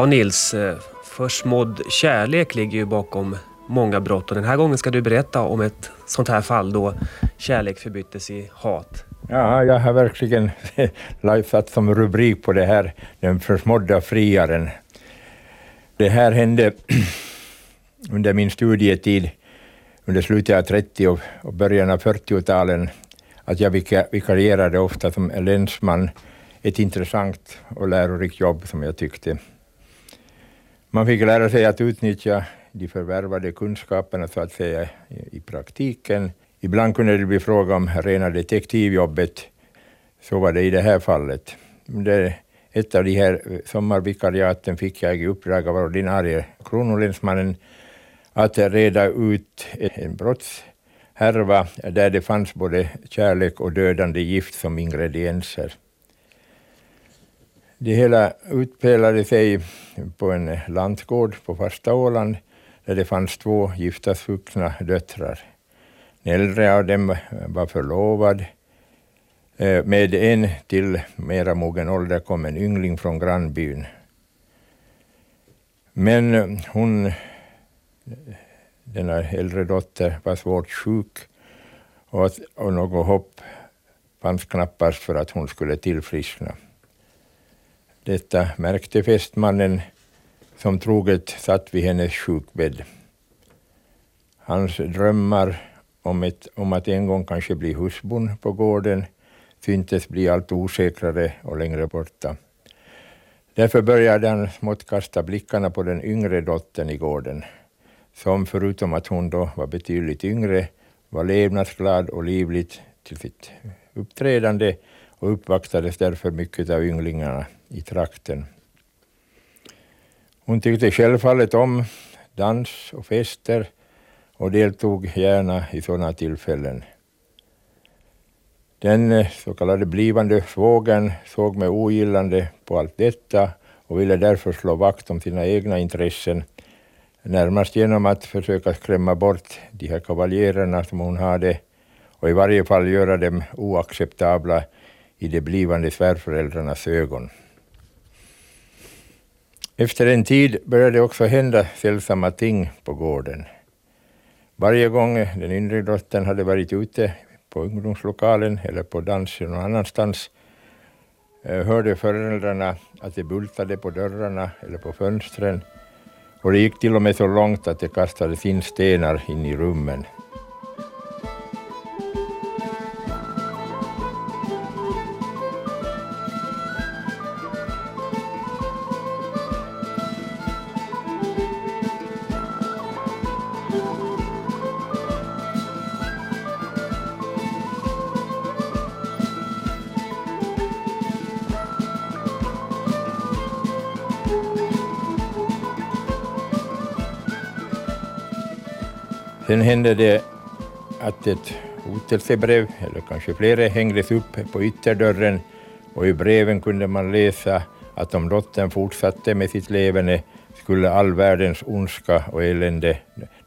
Ja, Nils. Eh, försmådd kärlek ligger ju bakom många brott och den här gången ska du berätta om ett sånt här fall då kärlek förbyttes i hat. Ja, jag har verkligen satt som rubrik på det här, den försmådda friaren. Det här hände under min studietid under slutet av 30 och, och början av 40-talen, att jag vikarierade ofta som länsman. Ett intressant och lärorikt jobb som jag tyckte. Man fick lära sig att utnyttja de förvärvade kunskaperna så att säga i, praktiken. Ibland kunde det bli fråga om rena detektivjobbet. Så var det i det här fallet. Det, ett av de här eh, sommarvikariaten fick jag i uppdrag av ordinarie kronolänsmannen att reda ut en brottshärva där det fanns både kärlek och dödande gift som ingredienser. Det hela utspelade sig på en lantgård på fasta Åland där det fanns två giftasvuxna döttrar. Den äldre av dem var förlovad. Eh, med en till mera mogen ålder kom en yngling från grannbyn. Men eh, hon, denna äldre dotter, var svårt sjuk och, och något hopp fanns knappast för att hon skulle tillfriskna. Detta märkte fästmannen som troget satt vid hennes sjukbädd. Hans drömmar om, ett, om att en gång kanske bli husbond på gården syntes bli allt osäkrare och längre borta. Därför började han smått kasta blickarna på den yngre dottern i gården, som förutom att hon då var betydligt yngre var levnadsglad och livligt till sitt uppträdande och uppvaktades därför mycket av ynglingarna i trakten. Hon tyckte självfallet om dans och fester och deltog gärna i sådana tillfällen. Den eh, så kallade blivande svågern såg med ogillande på allt detta och ville därför slå vakt om sina egna intressen, närmast genom att försöka skrämma bort de här kavaljererna som hon hade och i varje fall göra dem oacceptabla i de blivande svärföräldrarnas ögon. Efter en tid började det också hända sällsamma ting på gården. Varje gång den yngre dottern hade varit ute på ungdomslokalen eller på dans någon annanstans eh, hörde föräldrarna att det bultade på dörrarna eller på fönstren och det gick till och med så långt att det kastades in stenar in i rummen. Sen hände det att ett hotelsebrev, eller kanske flera, hängdes upp på ytterdörren och i breven kunde man läsa att om dottern fortsatte med sitt levande skulle all världens ondska och elände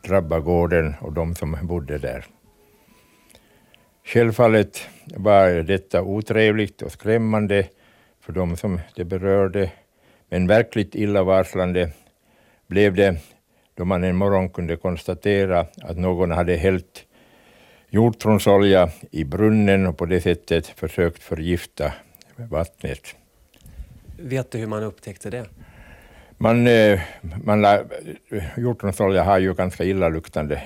drabba gården och de som bodde där. Självfallet var detta otrevligt och skrämmande för de som det berörde, men verkligt illavarslande blev det då man en morgon kunde konstatera att någon hade hällt hjortronsolja i brunnen och på det sättet försökt förgifta vattnet. Vet du hur man upptäckte det? Man, eh, man, hjortronsolja har ju ganska illaluktande,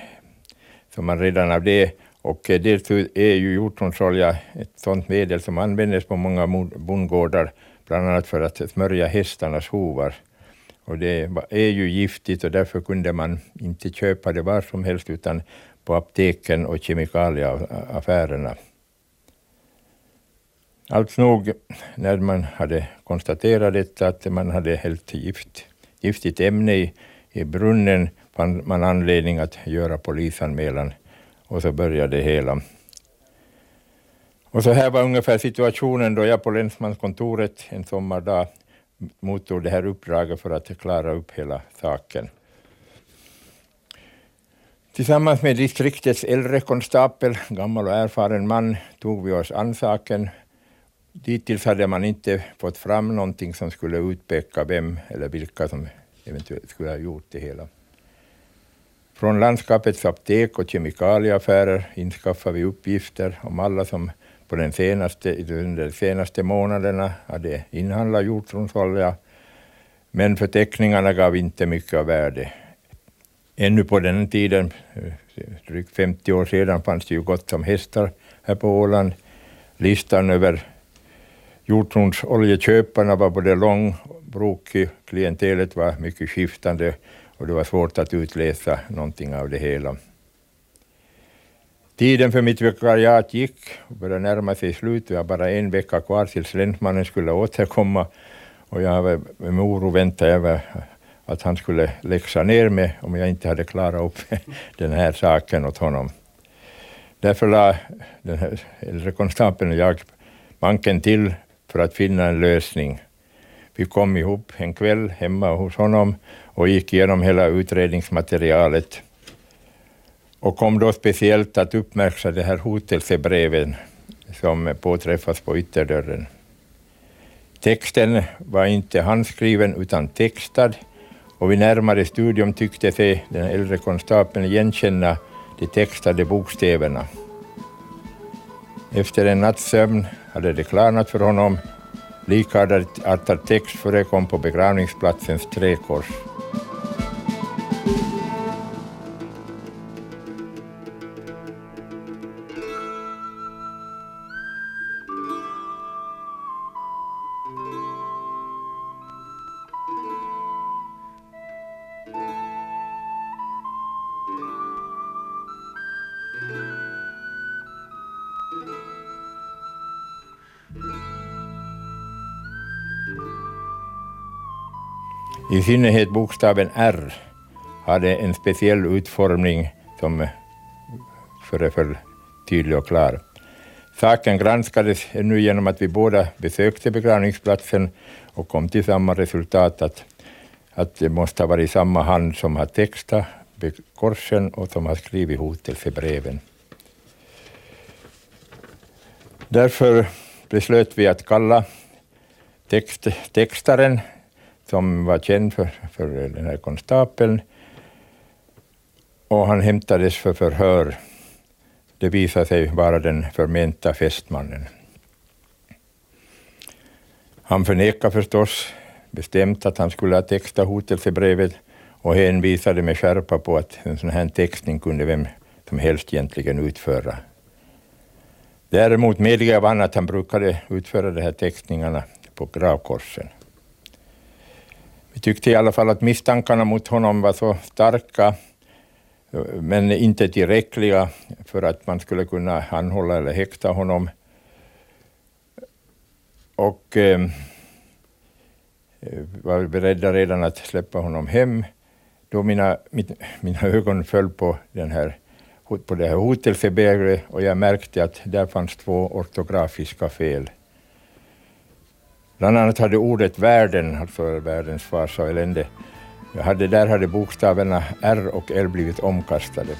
så man redan av det och dels är ju hjortronsolja ett sådant medel som används på många bondgårdar, bland annat för att smörja hästarnas hovar. Och det är ju giftigt och därför kunde man inte köpa det var som helst utan på apteken och kemikalieaffärerna. Allt nog, när man hade konstaterat detta, att man hade hällt gift, giftigt ämne i, i brunnen, fann man anledning att göra polisanmälan och så började det hela. Och så här var ungefär situationen då jag på länsmanskontoret en sommardag mottog det här uppdraget för att klara upp hela saken. Tillsammans med distriktets äldre konstapel, gammal och erfaren man, tog vi oss an saken Dittills hade man inte fått fram någonting som skulle utpeka vem eller vilka som eventuellt skulle ha gjort det hela. Från landskapets aptek och kemikalieaffärer inskaffar vi uppgifter om alla som på den senaste, under de senaste månaderna hade inhandlat hjortronsolja, men förteckningarna gav inte mycket av värde. Ännu på den tiden, drygt 50 år sedan, fanns det ju gott om hästar här på Åland. Listan över hjortronsoljeköparna var både lång och brokig, klientelet var mycket skiftande och det var svårt att utläsa någonting av det hela. Tiden för mitt vikariat gick och började närma sig slutet. Jag har bara en vecka kvar tills länsmannen skulle återkomma och jag var med oro väntade över att han skulle läxa ner mig om jag inte hade klarat upp den här saken åt honom. Därför la den här äldre konstapeln och jag banken till för att finna en lösning. Vi kom ihop en kväll hemma hos honom och gick igenom hela utredningsmaterialet och kom då speciellt att uppmärksamma det här hotelsebreven som påträffas på ytterdörren. Texten var inte handskriven utan textad och vid närmare studium tyckte sig den äldre konstapeln igenkänna de textade bokstäverna. Efter en natts sömn hade det klarnat för honom. Likartad text förekom på begravningsplatsens träkors. Synnerhet bokstaven R hade en speciell utformning som eh, föreföll tydlig och klar. Saken granskades ännu genom att vi båda besökte begravningsplatsen och kom till samma resultat att, att det måste ha varit samma hand som har textat korsen och som har skrivit hotelsebreven. Därför beslöt vi att kalla text, textaren som var känd för, för den här konstapeln. Och han hämtades för förhör. Det visade sig vara den förmenta fästmannen. Han förnekade förstås bestämt att han skulle ha textat hotelsebrevet och hänvisade med skärpa på att en sån här textning kunde vem som helst egentligen utföra. Däremot medgav han att han brukade utföra de här textningarna på gravkorsen. Vi tyckte i alla fall att misstankarna mot honom var så starka, men inte tillräckliga för att man skulle kunna anhålla eller häkta honom. Och ehm, eh, var beredda redan att släppa honom hem då mina, mina ögon föll på, den här, på det här hotelsebegret och jag märkte att där fanns två ortografiska fel. Bland annat hade ordet världen, alltså världens fasa och elände, hade, där hade bokstäverna R och L blivit omkastade.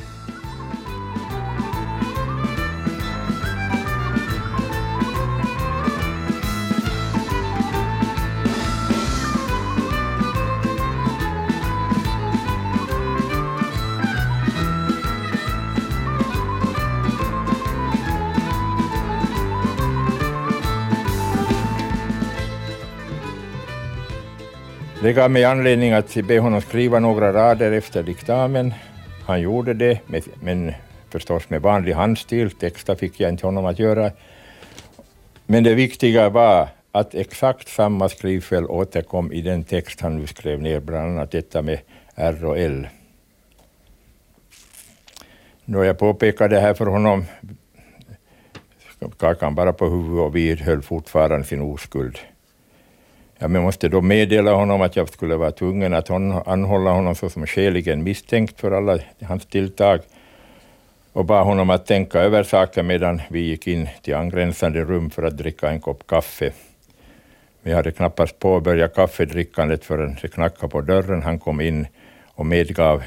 Det gav mig anledning att be honom skriva några rader efter diktamen. Han gjorde det, men förstås med vanlig handstil. Texta fick jag inte honom att göra. Men det viktiga var att exakt samma skrivfel återkom i den text han nu skrev ner, bland annat detta med R och L. Då jag påpekade det här för honom skakade han bara på huvudet och vidhöll fortfarande sin oskuld. Jag måste då meddela honom att jag skulle vara tvungen att anhålla honom såsom skäligen misstänkt för alla hans tilltag och bad honom att tänka över saken medan vi gick in till angränsande rum för att dricka en kopp kaffe. Vi hade knappast påbörjat kaffedrickandet förrän det knackade på dörren. Han kom in och medgav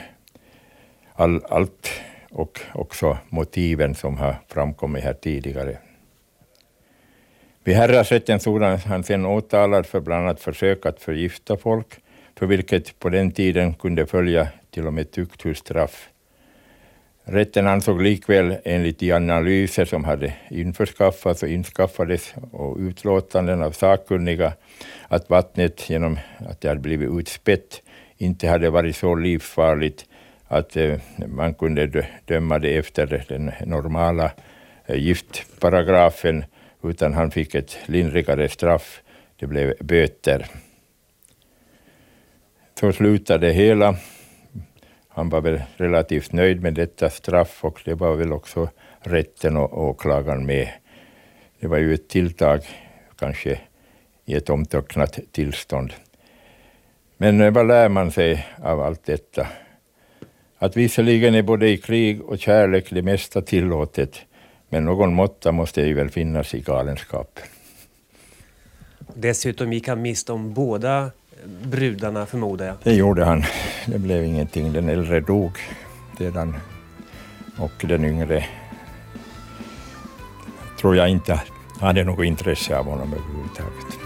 all, allt och också motiven som har framkommit här tidigare. Vid herrasrätten stod han sedan åtalad för bland annat försök att förgifta folk, för vilket på den tiden kunde följa till och med tukthusstraff. Rätten ansåg likväl enligt de analyser som hade införskaffats och inskaffades och utlåtanden av sakkunniga att vattnet genom att det hade blivit utspätt inte hade varit så livsfarligt att eh, man kunde döma det efter den normala eh, giftparagrafen, utan han fick ett lindrigare straff. Det blev böter. Så slutade det hela. Han var väl relativt nöjd med detta straff och det var väl också rätten och åklagaren med. Det var ju ett tilltag, kanske i ett omtöcknat tillstånd. Men eh, vad lär man sig av allt detta? Att visserligen är både i krig och kärlek det mesta tillåtet, men någon måtta måste ju väl finnas i galenskapen. Dessutom gick han miste om båda brudarna förmodar jag. Det gjorde han. Det blev ingenting. Den äldre dog sedan och den yngre tror jag inte hade något intresse av honom överhuvudtaget.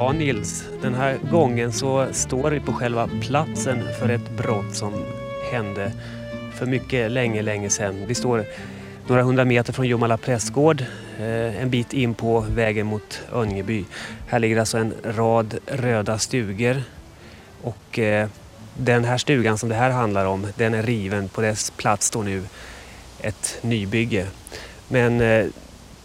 Ja, Nils. Den här gången så står vi på själva platsen för ett brott som hände för mycket länge, länge sedan. Vi står några hundra meter från Jomala prästgård, eh, en bit in på vägen mot Öngeby. Här ligger alltså en rad röda stugor och eh, den här stugan som det här handlar om, den är riven. På dess plats står nu ett nybygge. Men eh,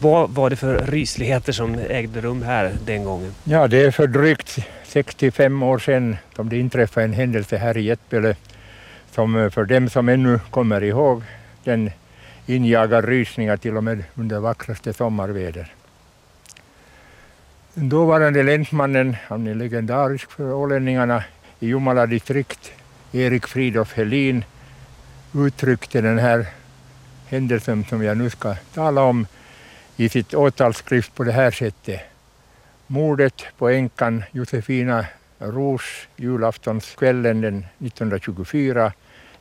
vad var det för rysligheter som ägde rum här den gången? Ja, det är för drygt 65 år sedan som det inträffade en händelse här i Jättböle som eh, för dem som ännu kommer ihåg den injagar rysningar till och med under vackraste sommarväder. Den dåvarande länsmannen, han är legendarisk för ålänningarna, i Jomala distrikt, Erik Fridolf Helin, uttryckte den här händelsen som jag nu ska tala om i sitt åtalsskrift på det här sättet. Mordet på änkan Josefina Roos julaftonskvällen den 1924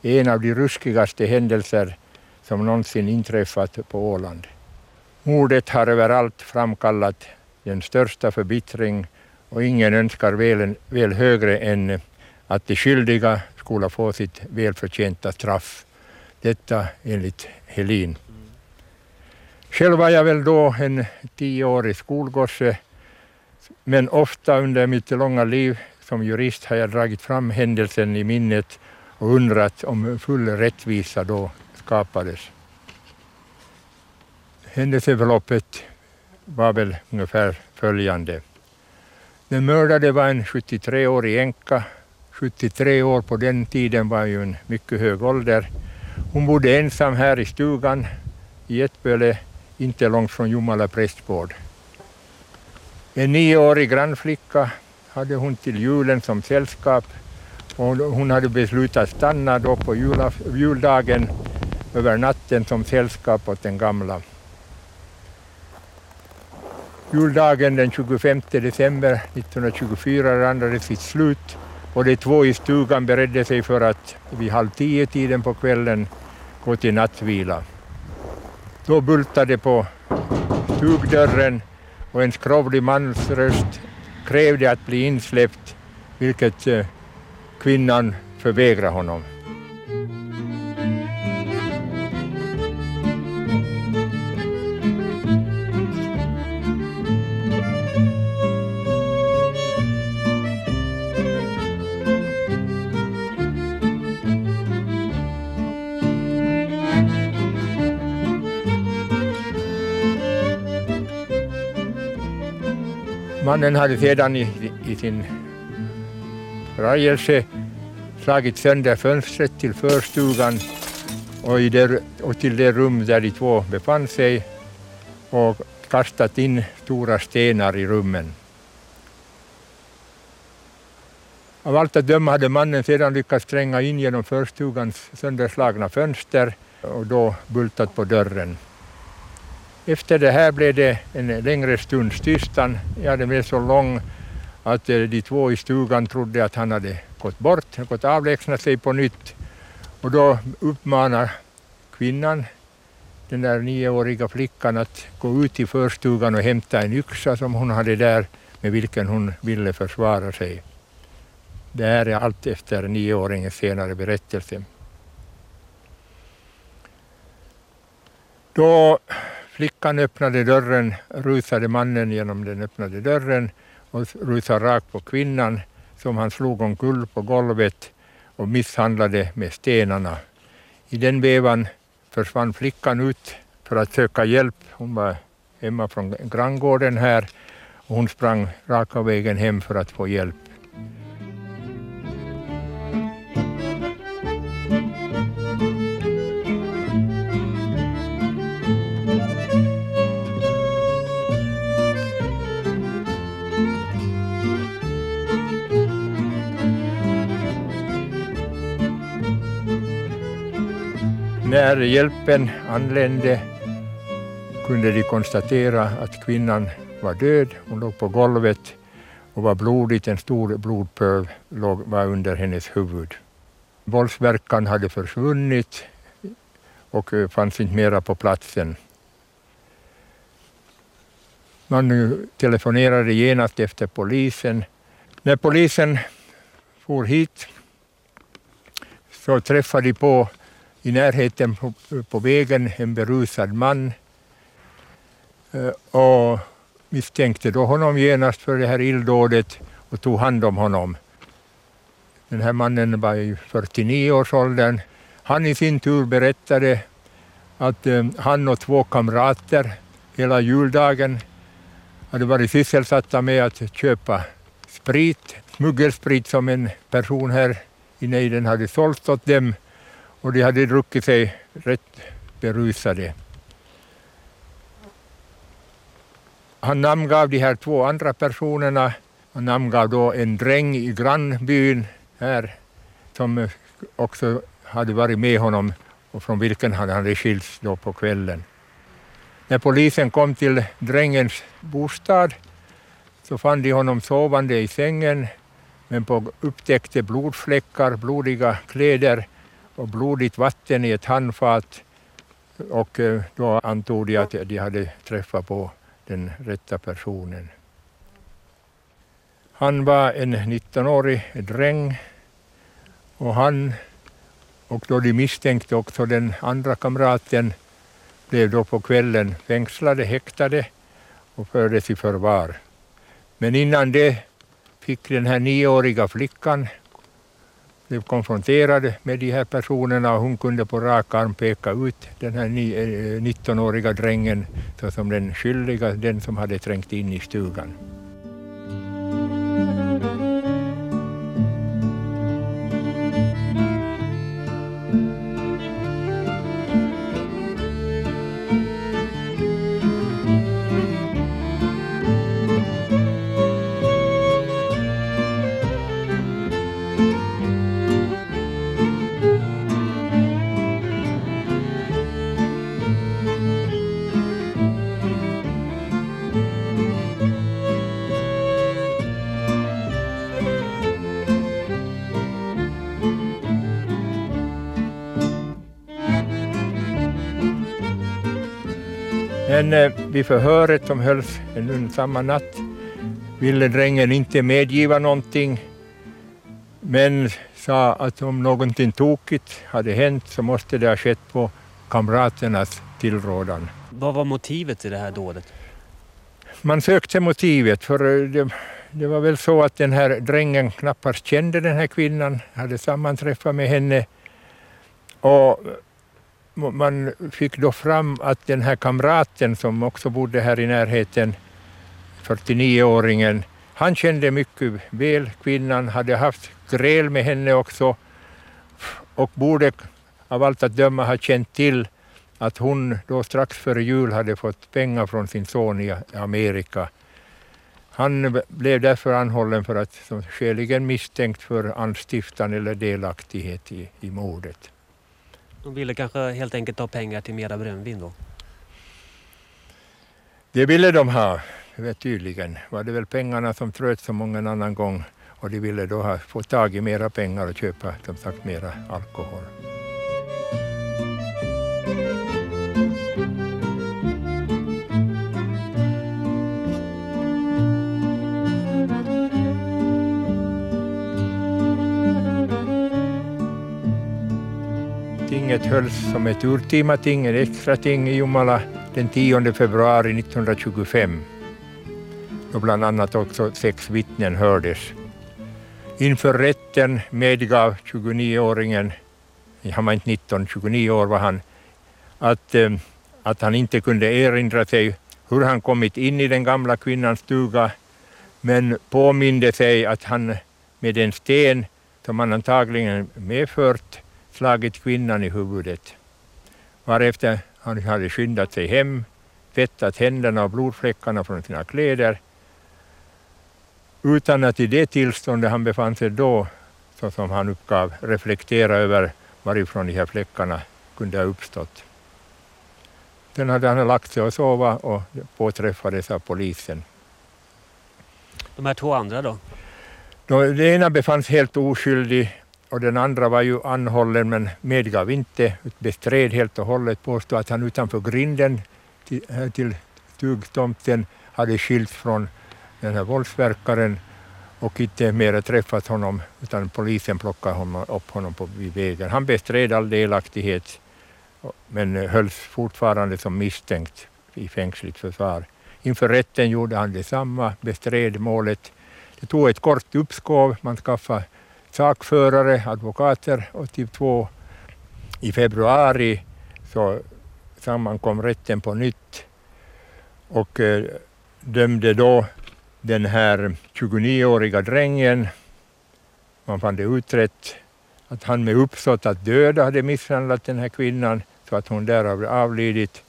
är en av de ruskigaste händelser som någonsin inträffat på Åland. Mordet har överallt framkallat den största förbittring och ingen önskar väl, väl högre än att de skyldiga skulle få sitt välförtjänta straff. Detta enligt Helin. Själv var jag väl då en tioårig skolgosse, men ofta under mitt långa liv som jurist har jag dragit fram händelsen i minnet och undrat om full rättvisa då skapades. Händelseförloppet var väl ungefär följande. Den mördade var en 73-årig änka. 73 år på den tiden var ju en mycket hög ålder. Hon bodde ensam här i stugan i Ettböle inte långt från Jomala prästgård. En nioårig grannflicka hade hon till julen som sällskap och hon hade beslutat stanna då på juldagen över natten som sällskap åt den gamla. Juldagen den 25 december 1924 randade sitt slut och de två i stugan beredde sig för att vid halv tio tiden på kvällen gå till nattvila. Då bultade på stugdörren och en skrovlig mansröst krävde att bli insläppt, vilket eh, kvinnan förvägrade honom. Mannen hade sedan i, i sin förargelse slagit sönder fönstret till förstugan och, i det, och till det rum där de två befann sig och kastat in stora stenar i rummen. Av allt att döma hade mannen sedan lyckats tränga in genom förstugans sönderslagna fönster och då bultat på dörren. Efter det här blev det en längre stunds tystnad. Ja, den blev så lång att eh, de två i stugan trodde att han hade gått bort, gått avlägsnat sig på nytt. Och då uppmanar kvinnan den där nioåriga flickan att gå ut i förstugan och hämta en yxa som hon hade där med vilken hon ville försvara sig. Det här är allt efter nioåringens senare berättelse. Då flickan öppnade dörren rusade mannen genom den öppnade dörren och rusade rakt på kvinnan som han slog omkull på golvet och misshandlade med stenarna. I den vevan försvann flickan ut för att söka hjälp. Hon var hemma från granngården här och hon sprang raka vägen hem för att få hjälp. När hjälpen anlände kunde de konstatera att kvinnan var död. Hon låg på golvet och var blodigt. En stor blodpöl var under hennes huvud. Våldsverkan hade försvunnit och eh, fanns inte mera på platsen. Man telefonerade genast efter polisen. När polisen for hit så träffade de på i närheten på, på vägen en berusad man eh, och misstänkte då honom genast för det här illdådet och tog hand om honom. Den här mannen var i 49-årsåldern. Han i sin tur berättade att eh, han och två kamrater hela juldagen hade varit sysselsatta med att köpa sprit, smuggelsprit som en person här i nejden hade sålt åt dem och de hade druckit sig rätt berusade. Han namngav de här två andra personerna. Han namngav då en dräng i grannbyn här som också hade varit med honom och från vilken han hade skilts då på kvällen. När polisen kom till drängens bostad så fann de honom sovande i sängen men på upptäckte blodfläckar, blodiga kläder och blodigt vatten i ett handfat och eh, då antog de att de hade träffat på den rätta personen. Han var en 19-årig dräng och han och då de misstänkte också den andra kamraten blev då på kvällen fängslade, häktade och fördes i förvar. Men innan det fick den här nioåriga flickan blev konfronterad med de här personerna och hon kunde på rak arm peka ut den här 19-åriga eh, drängen såsom den skyldiga, den som hade trängt in i stugan. Men eh, vid förhöret som hölls en samma natt ville drängen inte medgiva någonting men sa att om någonting tokigt hade hänt så måste det ha skett på kamraternas tillrådan. Vad var motivet till det här dådet? Man sökte motivet för eh, det, det, var väl så att den här drängen knappast kände den här kvinnan, hade sammanträffat med henne och man fick då fram att den här kamraten som också bodde här i närheten 49-åringen. Han kände mycket väl kvinnan, hade haft gräl med henne också och borde av allt att döma ha känt till att hon då strax före jul hade fått pengar från sin son i Amerika. Han blev därför anhållen för att som skäligen misstänkt för anstiftan eller delaktighet i, i mordet. De ville kanske helt enkelt ha pengar till mera brännvin då? Det ville de ha, tydligen. Var det väl pengarna som tröt så många annan gång och de ville då ha, få tag i mera pengar och köpa som sagt mera alkohol. Tinget hölls som ett urtima ting, ett extra ting i Jomala den 10 februari 1925 då bland annat också sex vittnen hördes. Inför rätten medgav 29-åringen, han var inte 19, 29 år var han, att, eh, att han inte kunde erinra sig hur han kommit in i den gamla kvinnans stuga, men påminde sig att han med en sten som han antagligen medfört slagit kvinnan i huvudet. Varefter han hade skyndat sig hem, tvättat händerna och blodfläckarna från sina kläder utan att i det tillståndet han befann sig då, så som han uppgav, reflektera över varifrån de här fläckarna kunde ha uppstått. Sen hade han lagt sig och sova och påträffades av polisen. De här två andra då? Den ena befanns helt oskyldig och den andra var ju anhållen men medgav inte, bestred helt och hållet, påstod att han utanför grinden till, eh, till stugtomten hade skilts från den här våldsverkaren och inte mer träffat honom utan polisen plockade honom, upp honom på, vid vägen. Han bestred all delaktighet men hölls fortfarande som misstänkt i fängsligt försvar. Inför rätten gjorde han detsamma, bestred målet. Det tog ett kort uppskov, man skaffade sakförare, advokater och typ två i februari så sammankom rätten på nytt och eh, dömde då den här 29-åriga drängen, man fann det utrett att han med uppsåt att döda hade misshandlat den här kvinnan så att hon därav avlidit.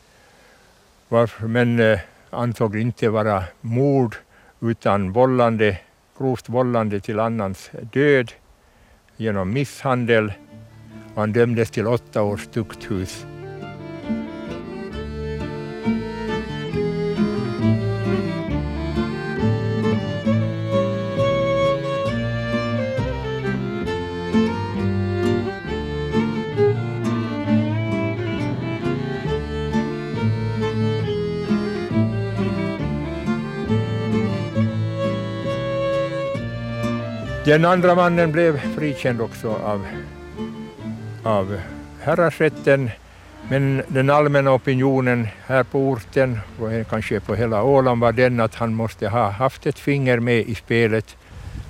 Varför, men eh, ansåg inte vara mord utan vållande, grovt vållande till annans död genom misshandel. Han dömdes till åtta års tukthus. Den andra mannen blev frikänd också av, av häradsrätten men den allmänna opinionen här på orten och kanske på hela Åland var den att han måste ha haft ett finger med i spelet.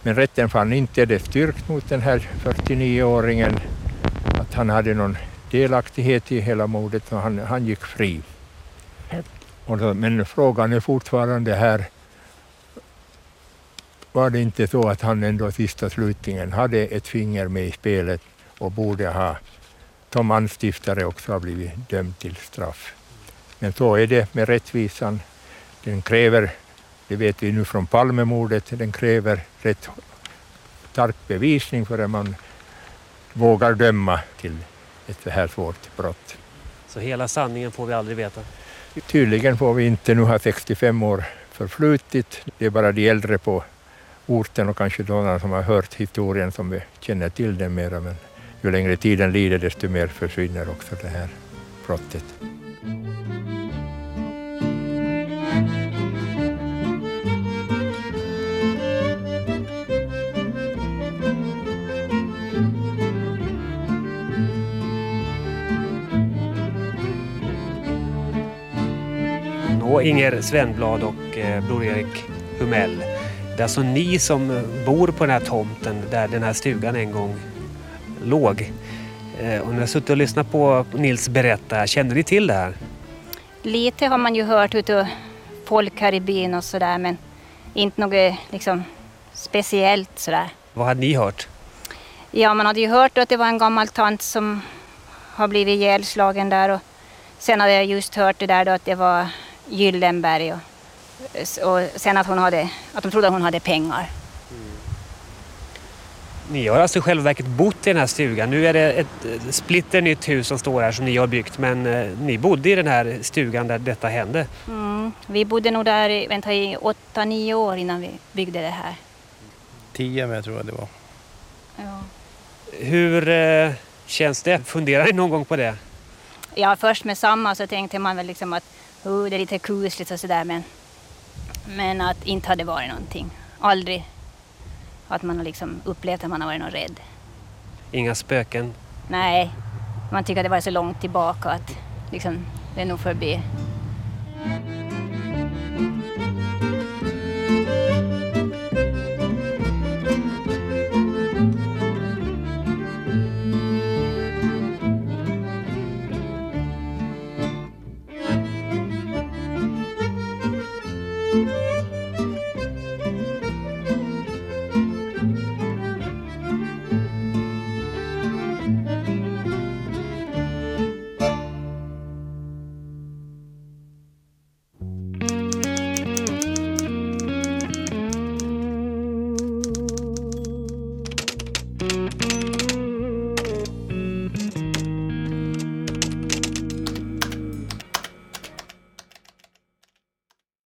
Men rätten fann inte det styrkt mot den här 49-åringen att han hade någon delaktighet i hela mordet så han, han gick fri. men frågan är fortfarande här var det inte så att han ändå sista slutningen hade ett finger med i spelet och borde ha som anstiftare också ha blivit dömd till straff. Men så är det med rättvisan. Den kräver, det vet vi nu från Palmemordet, den kräver rätt stark bevisning för att man vågar döma till ett så här svårt brott. Så hela sanningen får vi aldrig veta? Tydligen får vi inte. Nu har 65 år förflutit. Det är bara de äldre på orten och kanske några som har hört historien som vi känner till den mera. Men ju längre tiden lider desto mer försvinner också det här brottet. Nå, Inger Svenblad och eh, Bror Erik Humell. Det är alltså ni som bor på den här tomten där den här stugan en gång låg. Eh, och när jag suttit och lyssnat på Nils berätta, känner ni till det här? Lite har man ju hört utav folk här i byn och sådär men inte något liksom, speciellt sådär. Vad hade ni hört? Ja, man hade ju hört att det var en gammal tant som har blivit ihjälslagen där och sen hade jag just hört det där då att det var Gyllenberg och, och sen att, hon hade, att de trodde att hon hade pengar. Ni har alltså i själva verket bott i den här stugan. Nu är det ett eh, splitter nytt hus som står här som ni har byggt men eh, ni bodde i den här stugan där detta hände. Mm. Vi bodde nog där i, vänta, i åtta, nio år innan vi byggde det här. Tio med tror jag det var. Ja. Hur eh, känns det? Funderar ni någon gång på det? Ja, först med samma så tänkte man väl liksom att oh, det är lite kusligt och sådär men, men att inte hade varit någonting. Aldrig att man har liksom upplevt att man har varit någon rädd. Inga spöken? Nej, man tycker att det var så långt tillbaka att liksom, det är nog förbi.